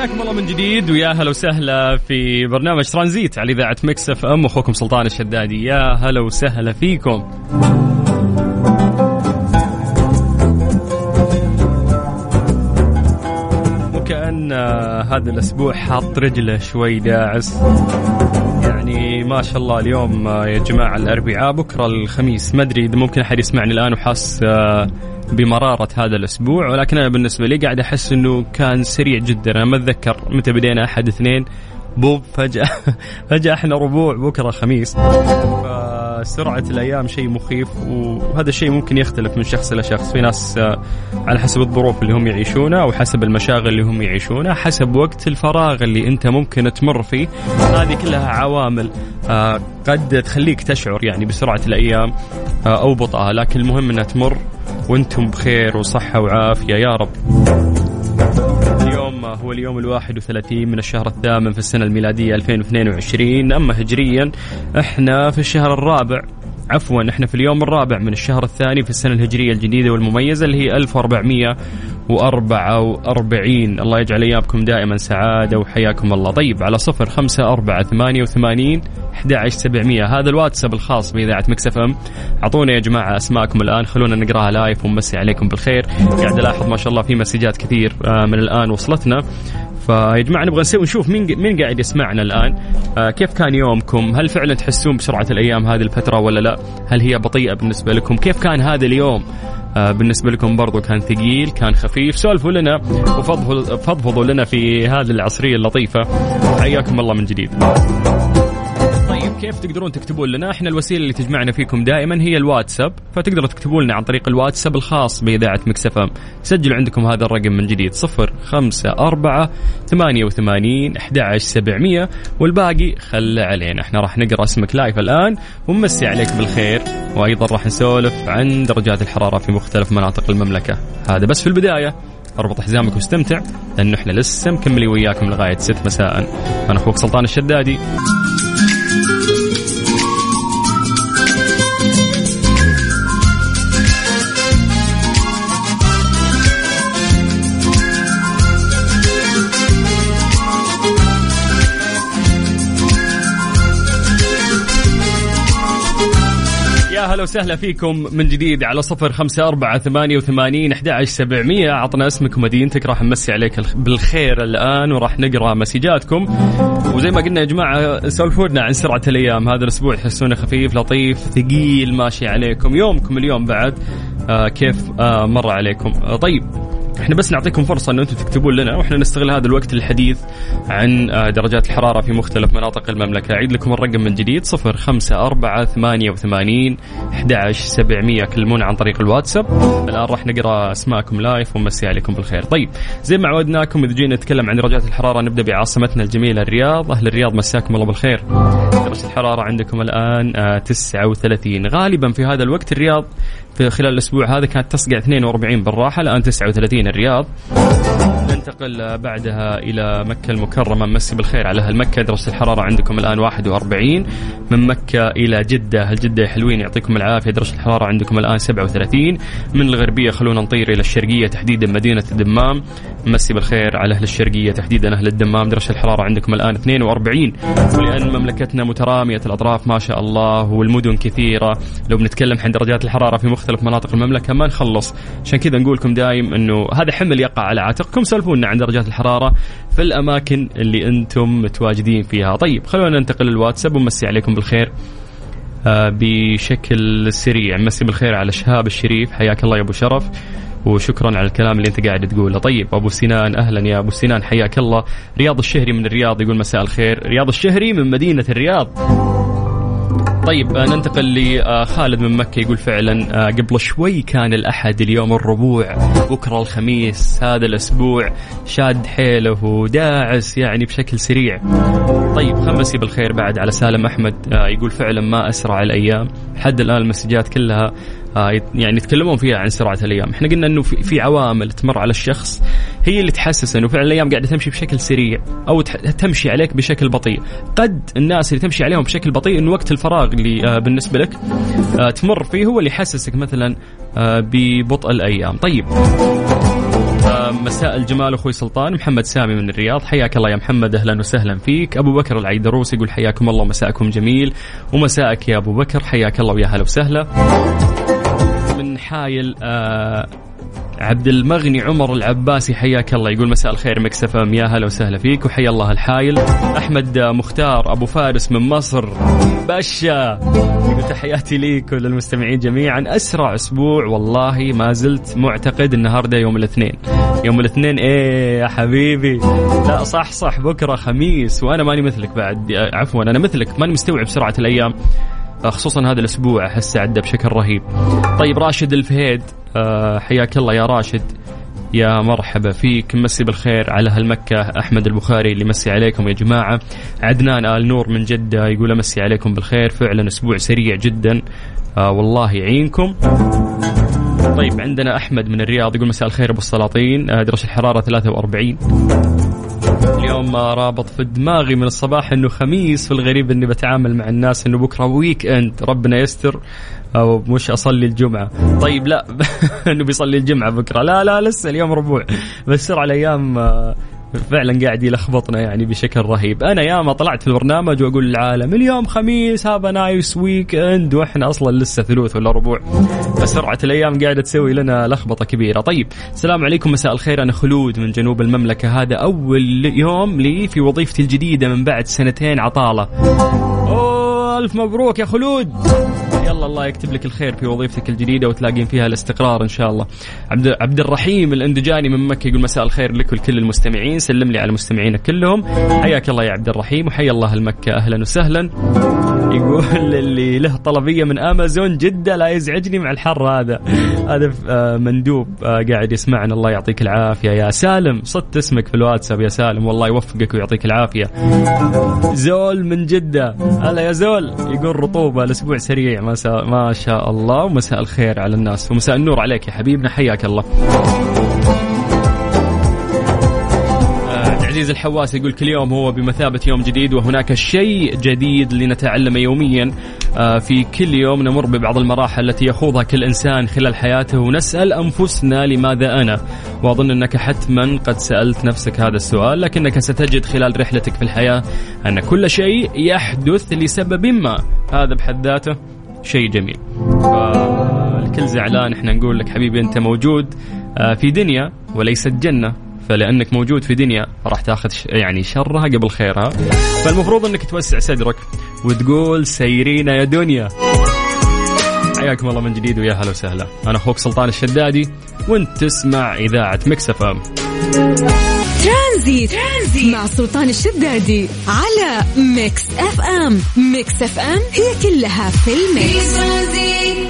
حياكم الله من جديد ويا هلا وسهلا في برنامج ترانزيت على إذاعة مكس إف إم. أخوكم سلطان الشدادي يا هلا وسهلا فيكم. وكأن آه، هذا الأسبوع حاط رجله شوي داعس. ما شاء الله اليوم آه، يا جماعة الأربعاء. بكرة الخميس. ما أدري إذا ممكن أحد يسمعني الآن وحاس آه، بمرارة هذا الأسبوع. ولكن أنا بالنسبة لي قاعد أحس إنه كان سريع جدا. أنا ما أتذكر متى بدينا أحد اثنين. بوب فجأة فجأة إحنا ربوع. بكرة خميس. فسرعه الأيام شيء مخيف وهذا الشيء ممكن يختلف من شخص إلى شخص. في ناس آه، على حسب الظروف اللي هم يعيشونها أو حسب المشاغل اللي هم يعيشونها حسب وقت الفراغ اللي أنت ممكن تمر فيه. هذه كلها عوامل آه، قد تخليك تشعر يعني بسرعة الأيام آه، أو بطئها. لكن المهم إنها تمر وأنتم بخير وصحة وعافية. يا رب. هو اليوم الواحد وثلاثين من الشهر الثامن في السنة الميلادية 2022 أما هجريا إحنا في الشهر الرابع عفوا إحنا في اليوم الرابع من الشهر الثاني في السنة الهجرية الجديدة والمميزة اللي هي 1444 الله يجعل أيامكم دائما سعادة وحياكم الله. طيب على صفر خمسة أربعة ثمانية وثمانين 11700 هذا الواتساب الخاص بإذاعة مكس إف أم. أعطونا يا جماعة أسماءكم الآن. خلونا نقرأها live ونمسي عليكم بالخير. قاعد ألاحظ ما شاء الله في مسجات كثير آه، من الآن وصلتنا. فيا جماعة نبغى نسوي نشوف مين مين قاعد يسمعنا الآن. آه كيف كان يومكم؟ هل فعلا تحسون بسرعة الأيام هذه الفترة ولا لا؟ هل هي بطيئة بالنسبة لكم؟ كيف كان هذا اليوم؟ بالنسبة لكم برضو كان ثقيل كان خفيف. سولفوا لنا وفضفضوا فضفضوا لنا في هذه العصرية اللطيفة. حياكم الله من جديد. طيب كيف تقدرون تكتبون لنا؟ إحنا الوسيلة اللي تجمعنا فيكم دائما هي الواتساب. فتقدروا تكتبوا لنا عن طريق الواتساب الخاص بإذاعة مكسفه سجلوا عندكم هذا الرقم من جديد 0 5 4 88 11 700 والباقي خله علينا. إحنا راح نقرأ اسمك لايف الآن ونمسي عليك بالخير. وأيضا راح نسولف عن درجات الحرارة في مختلف مناطق المملكة. هذا بس في البداية. أربط حزامك واستمتع لأنه إحنا لسه مكملين وياكم لغاية 6 مساء. أنا أخوك سلطان الشدادي. هلا وسهلا فيكم من جديد على صفر خمسة أربعة ثمانية وثمانين أحد عشر سبعمية. عطنا اسمك ومدينتك راح نمسي عليك الخ- بالخير الآن وراح نقرأ مسجاتكم. وزي ما قلنا يا جماعة سولفوا لنا عن سرعة الأيام. هذا الأسبوع تحسونه خفيف لطيف ثقيل ماشي عليكم. يومكم اليوم بعد آه كيف آه مر عليكم. آه طيب. إحنا بس نعطيكم فرصة إنه أنتم تكتبون لنا وإحنا نستغل هذا الوقت للحديث عن آه، درجات الحرارة في مختلف مناطق المملكة. أعيد لكم الرقم من جديد صفر خمسة أربعة ثمانية وثمانين أحد سبعمية كلمونا عن طريق الواتساب. الآن راح نقرأ أسماءكم لايف ونمسي عليكم بالخير. طيب زي ما عودناكم إذا جينا نتكلم عن درجات الحرارة نبدأ بعاصمتنا الجميلة الرياض. أهل الرياض مساكم الله بالخير. درجة الحرارة عندكم الآن آه، 39 غالبا في هذا الوقت الرياض خلال الأسبوع هذا كانت تصقع 42 بالراحة الآن 39 الرياض. ننتقل بعدها إلى مكة المكرمة. مسي بالخير على أهل مكة. درجة الحرارة عندكم الآن 41 من مكة إلى جدة. أهل جدة حلوين يعطيكم العافية. درجة الحرارة عندكم الآن 37 من الغربية خلونا نطير إلى الشرقية تحديدا مدينة الدمام. مسي بالخير على أهل الشرقية تحديدا أهل الدمام. درجة الحرارة عندكم الآن 42 ولأن مملكتنا مترامية الأطراف ما شاء الله والمدن كثيرة. لو بنتكلم عن درجات الحرارة في مختلف مناطق المملكة ما نخلص. عشان كذا نقول لكم دايم أنه هذا حمل يقع على عاتقكم. سولفونا عن درجات الحرارة في الأماكن اللي أنتم متواجدين فيها. طيب خلونا ننتقل للواتساب ونمسي عليكم بالخير. آه، بشكل سريع مسي بالخير على شهاب الشريف. حياك الله يا أبو شرف وشكرا على الكلام اللي أنت قاعد تقوله. طيب أبو سنان أهلا يا أبو سنان حياك الله. رياض الشهري من الرياض يقول مساء الخير. رياض الشهري من مدينة الرياض. طيب آه، ننتقل لخالد من مكة يقول فعلا آه، قبل شوي كان الأحد اليوم الربوع بكرة الخميس هذا الأسبوع شاد حيله وداعس يعني بشكل سريع. طيب خمسي بالخير بعد على سالم أحمد آه، يقول فعلا ما أسرع الأيام حد الآن المسجات كلها يعني يتكلمون فيها عن سرعة الأيام. إحنا قلنا أنه في عوامل تمر على الشخص هي اللي تحسس أنه فعلا الأيام قاعدة تمشي بشكل سريع أو تمشي عليك بشكل بطيء. قد الناس اللي تمشي عليهم بشكل بطيء أنه وقت الفراغ اللي بالنسبة لك تمر فيه هو اللي يحسسك مثلا ببطء الأيام. طيب. مساء الجمال أخوي سلطان محمد سامي من الرياض. حياك الله يا محمد أهلا وسهلا فيك. أبو بكر العيدروس يقول حياكم الله مساءكم جميل. ومساءك يا أبو بكر حياك الله ويا هلا وسهلا. حايل آه عبد المغني عمر العباسي حياك الله. يقول مساء الخير مكسف إم. يا هلا وسهلا فيك وحيا الله الحايل. أحمد مختار أبو فارس من مصر. يقول تحياتي ليك وللمستمعين جميعا. أسرع أسبوع والله ما زلت معتقد النهارده يوم الاثنين. يوم الاثنين إيه يا حبيبي. لا صح صح بكرة خميس وأنا ماني مثلك بعد عفوا أنا مثلك ماني مستوعب سرعة الأيام. خصوصا هذا الأسبوع أحس عدى بشكل رهيب. طيب راشد الفهيد آه، حياك الله يا راشد. يا مرحبا فيك. مسي بالخير على هالمكة أحمد البخاري اللي مسي عليكم يا جماعة. عدنان آل نور من جدة يقول مسي عليكم بالخير. فعلا أسبوع سريع جدا. آه والله يعينكم. طيب عندنا أحمد من الرياض يقول مساء الخير أبو السلاطين. آه درجة الحرارة 43 اليوم رابط في دماغي من الصباح إنه خميس في الغريب إني بتعامل مع الناس إنه بكرة weekend ربنا يستر. أو مش أصلي الجمعة. طيب لا إنه بيصلي الجمعة بكرة. لا لا لسه اليوم ربوع. بس على الأيام فعلا قاعد يلخبطنا يعني بشكل رهيب. أنا ياما طلعت في البرنامج وأقول للعالم اليوم خميس have a nice weekend وإحنا أصلا لسه ثلوث ولا ربوع فسرعه الأيام قاعدة تسوي لنا لخبطة كبيرة. طيب السلام عليكم مساء الخير. أنا خلود من جنوب المملكة. هذا أول يوم لي في وظيفتي الجديدة من بعد سنتين عطالة. اوه ألف مبروك يا خلود. يلا الله يكتب لك الخير في وظيفتك الجديدة وتلاقين فيها الاستقرار إن شاء الله. عبد عبد الرحيم الاندجاني من مكة يقول مساء الخير لك ولكل المستمعين سلم لي على مستمعينك كلهم حياك الله يا عبد الرحيم وحيا الله المكة أهلا وسهلا. يقول اللي له طلبية من أمازون جده لا يزعجني مع الحر هذا. هذا آه، مندوب آه، قاعد يسمعنا. الله يعطيك العافية. يا سالم صدت اسمك في الواتساب يا سالم. والله يوفقك ويعطيك العافية. زول من جدة. هلا يا زول. يقول رطوبة الأسبوع سريع. ما ما شاء الله. ومساء الخير على الناس. ومساء النور عليك يا حبيبنا. حياك الله. عزيز الحواس يقول كل يوم هو بمثابة يوم جديد وهناك شيء جديد لنتعلمه يوميا آه، في كل يوم نمر ببعض المراحل التي يخوضها كل إنسان خلال حياته ونسأل أنفسنا لماذا أنا؟ وأظن أنك حتما قد سألت نفسك هذا السؤال لكنك ستجد خلال رحلتك في الحياة أن كل شيء يحدث لسبب ما. هذا بحد ذاته شيء جميل. الكل زعلان إحنا نقول لك حبيبي أنت موجود آه، في دنيا وليست جنة. فلانك موجود في دنيا راح تاخذ يعني شرها قبل خيرها. فالمفروض إنك توسع صدرك وتقول سيرينا يا دنيا. حياكم الله من جديد ويا هلا وسهلا. أنا أخوك سلطان الشدادي وأنت تسمع إذاعة Mix FM. ترانزيت. ترانزيت مع سلطان الشدادي على Mix FM. Mix FM هي كلها في ال mix.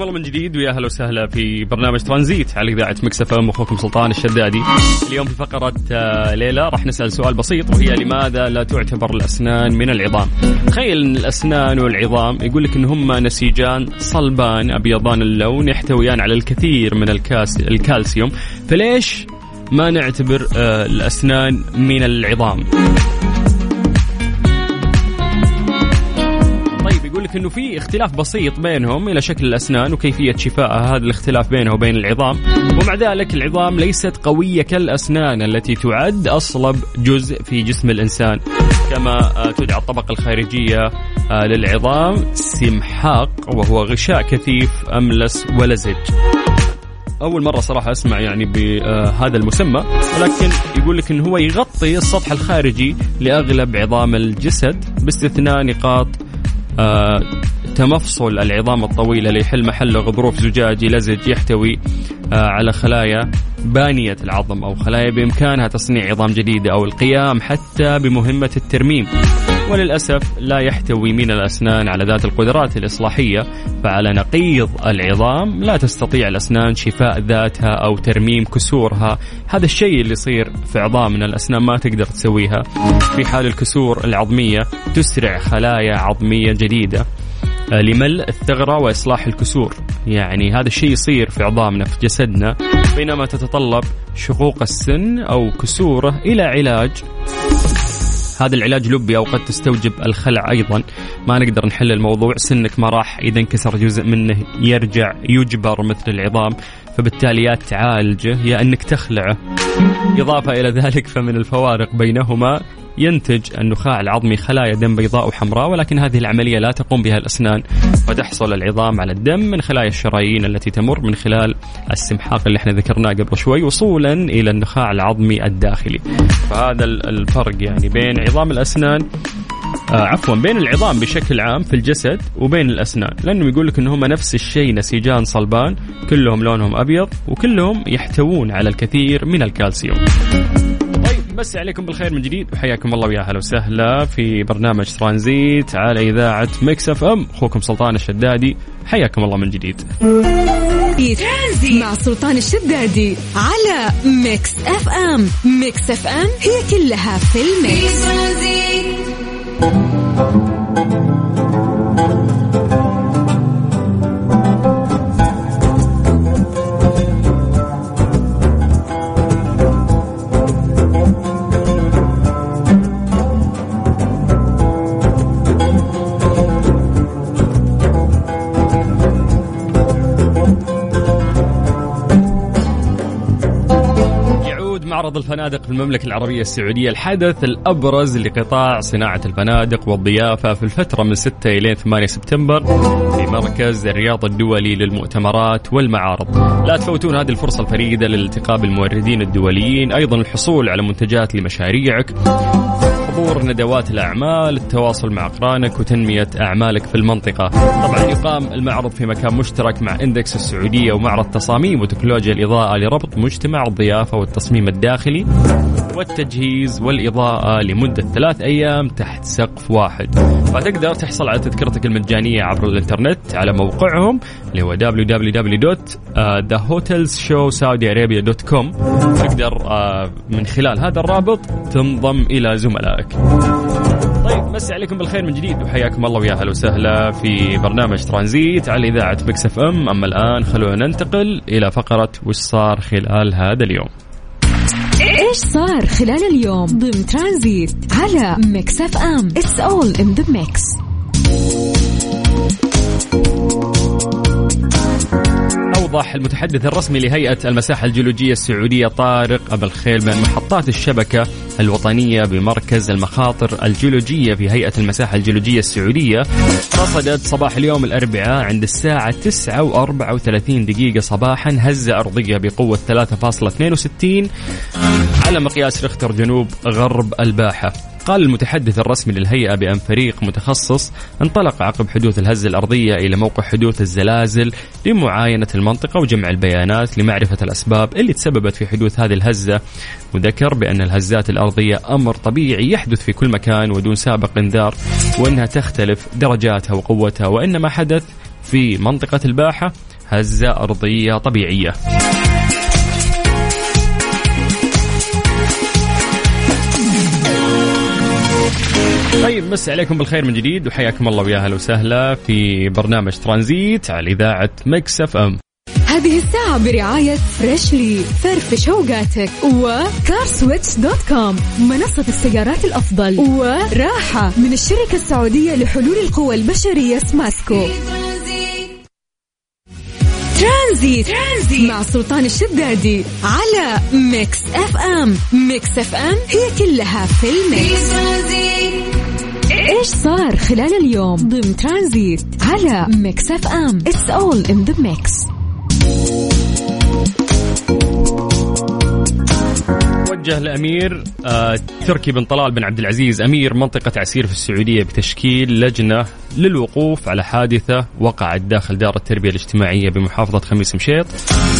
حياكم الله من جديد ويا أهلا وسهلا في برنامج ترانزيت على إذاعة Mix FM أخوكم سلطان الشدادي. اليوم في فقرة آه، ليه لا راح نسأل سؤال بسيط وهي لماذا لا تعتبر الأسنان من العظام؟ تخيل إن الأسنان والعظام يقول لك إن هم نسيجان صلبان أبيضان اللون يحتويان على الكثير من الكاس الكالسيوم، فليش ما نعتبر آه، الأسنان من العظام؟ يقول لك إنه في اختلاف بسيط بينهم إلى شكل الأسنان وكيفية شفاء هذا الاختلاف بينه وبين العظام. ومع ذلك العظام ليست قوية كالأسنان التي تعد اصلب جزء في جسم الإنسان. كما آه، تدعى الطبقة الخارجية آه، للعظام سمحاق وهو غشاء كثيف أملس ولزج. أول مرة صراحة أسمع يعني بهذا المسمى ولكن يقول لك إنه هو يغطي السطح الخارجي لأغلب عظام الجسد باستثناء نقاط آه، تمفصل العظام الطويلة اللي يحل محله غضروف زجاجي لزج يحتوي آه، على خلايا بانية العظم أو خلايا بإمكانها تصنيع عظام جديدة أو القيام حتى بمهمة الترميم. وللأسف لا يحتوي من الأسنان على ذات القدرات الإصلاحية فعلى نقيض العظام لا تستطيع الأسنان شفاء ذاتها أو ترميم كسورها. هذا الشيء اللي يصير في عظامنا الأسنان ما تقدر تسويها. في حال الكسور العظمية تسرع خلايا عظمية جديدة آه، لملء الثغرة وإصلاح الكسور. يعني هذا الشيء يصير في عظامنا في جسدنا بينما تتطلب شقوق السن أو كسوره إلى علاج هذا العلاج لبي أو قد تستوجب الخلع أيضا. ما نقدر نحل الموضوع سنك ما راح اذا انكسر جزء منه يرجع يجبر مثل العظام. فبالتالي يا تعالجه يا أنك تخلعه. إضافة إلى ذلك فمن الفوارق بينهما ينتج النخاع العظمي خلايا دم بيضاء وحمراء ولكن هذه العملية لا تقوم بها الأسنان وتحصل العظام على الدم من خلايا الشرايين التي تمر من خلال السمحاق اللي إحنا ذكرناه قبل شوي وصولا إلى النخاع العظمي الداخلي. فهذا الفرق يعني بين عظام الأسنان آه عفوا بين العظام بشكل عام في الجسد وبين الأسنان. لأنه يقول لك انهم نفس الشيء نسيجان صلبان كلهم لونهم أبيض وكلهم يحتوون على الكثير من الكالسيوم. مسي عليكم بالخير من جديد. وحياكم الله ويا أهلا وسهلا في برنامج ترانزيت على إذاعة Mix FM. أخوكم سلطان الشدادي. حياكم الله من جديد. مع سلطان الشدادي على Mix FM. Mix FM هي كلها في ال mix. معرض الفنادق في المملكة العربية السعودية الحدث الأبرز لقطاع صناعة الفنادق والضيافة في الفترة من 6 إلى 8 سبتمبر في مركز الرياض الدولي للمؤتمرات والمعارض. لا تفوتون هذه الفرصة الفريدة للالتقاء بالموردين الدوليين. أيضا الحصول على منتجات لمشاريعك حضور ندوات الأعمال التواصل مع أقرانك وتنمية أعمالك في المنطقة. طبعا يقام المعرض في مكان مشترك مع إندكس السعودية ومعرض تصاميم وتكنولوجيا الإضاءة لربط مجتمع الضيافة والتصميم الداخلي والتجهيز والإضاءة لمدة ثلاث أيام تحت سقف واحد. فتقدر تحصل على تذكرتك المجانية عبر الإنترنت على موقعهم اللي هو www.thehotelsshowsaudiarabia.com تقدر آه، من خلال هذا الرابط تنضم إلى زملائك. طيب مسي عليكم بالخير من جديد وحياكم الله ويا أهلا وسهلا في برنامج ترانزيت على إذاعة Mix FM. أما الآن خلونا ننتقل إلى فقرة وش صار خلال هذا اليوم؟ إيش صار خلال اليوم ضمن ترانزيت على Mix FM؟ It's all in the mix أوضح المتحدث الرسمي لهيئة المساحة الجيولوجية السعودية طارق أبو الخيل بأن محطات الشبكة الوطنية بمركز المخاطر الجيولوجية في هيئة المساحة الجيولوجية السعودية. رصدت صباح اليوم الأربعاء عند الساعة 9 و34 دقيقة صباحا هزة أرضية بقوة 3.62 على مقياس ريختر جنوب غرب الباحة. قال المتحدث الرسمي للهيئة بأن فريق متخصص انطلق عقب حدوث الهزة الأرضية إلى موقع حدوث الزلازل لمعاينة المنطقة وجمع البيانات لمعرفة الأسباب اللي تسببت في حدوث هذه الهزة. وذكر بأن الهزات الأرضية أمر طبيعي يحدث في كل مكان ودون سابق إنذار وأنها تختلف درجاتها وقوتها وإنما حدث في منطقة الباحة هزة أرضية طبيعية. طيب مسي عليكم بالخير من جديد وحياكم الله ويا أهلا وسهلا في برنامج ترانزيت على إذاعة Mix FM. هذه الساعة برعاية Freshly فرفش اوقاتك و CarSwitch dot com منصة السيارات الأفضل وراحة من الشركة السعودية لحلول القوى البشرية سماسكو. ترانزيت, ترانزيت. مع سلطان الشدادي على Mix FM. Mix FM هي كلها في ال mix. إيش صار خلال اليوم؟ ضمن ترانزيت على Mix FM. It's all in the mix وجه الأمير آه، تركي بن طلال بن عبد العزيز أمير منطقة عسير في السعودية بتشكيل لجنة للوقوف على حادثة وقعت داخل دار التربية الاجتماعية بمحافظة خميس مشيط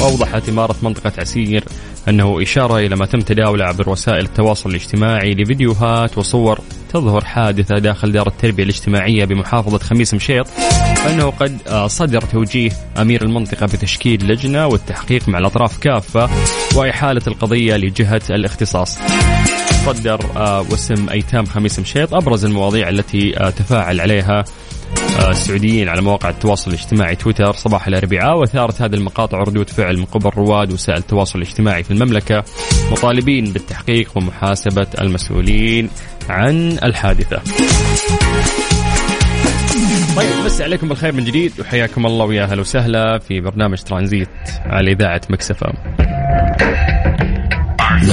وأوضحت إمارة منطقة عسير أنه إشارة إلى ما تم تداوله عبر وسائل التواصل الاجتماعي لفيديوهات وصور تظهر حادثة داخل دار التربية الاجتماعية بمحافظة خميس مشيط فانه قد صدر توجيه أمير المنطقة بتشكيل لجنة والتحقيق مع الأطراف كافة وإحالة القضية لجهة الاختصاص. صدر آه، وسم أيتام خميس مشيط أبرز المواضيع التي آه، تفاعل عليها السعوديين على مواقع التواصل الاجتماعي تويتر صباح الاربعاء واثارت هذه المقاطع ردود فعل من قبل رواد وسائل التواصل الاجتماعي في المملكة مطالبين بالتحقيق ومحاسبة المسؤولين عن الحادثة. طيب بس عليكم بالخير من جديد وحياكم الله ويا أهلا وسهلا في برنامج ترانزيت على إذاعة مكسفه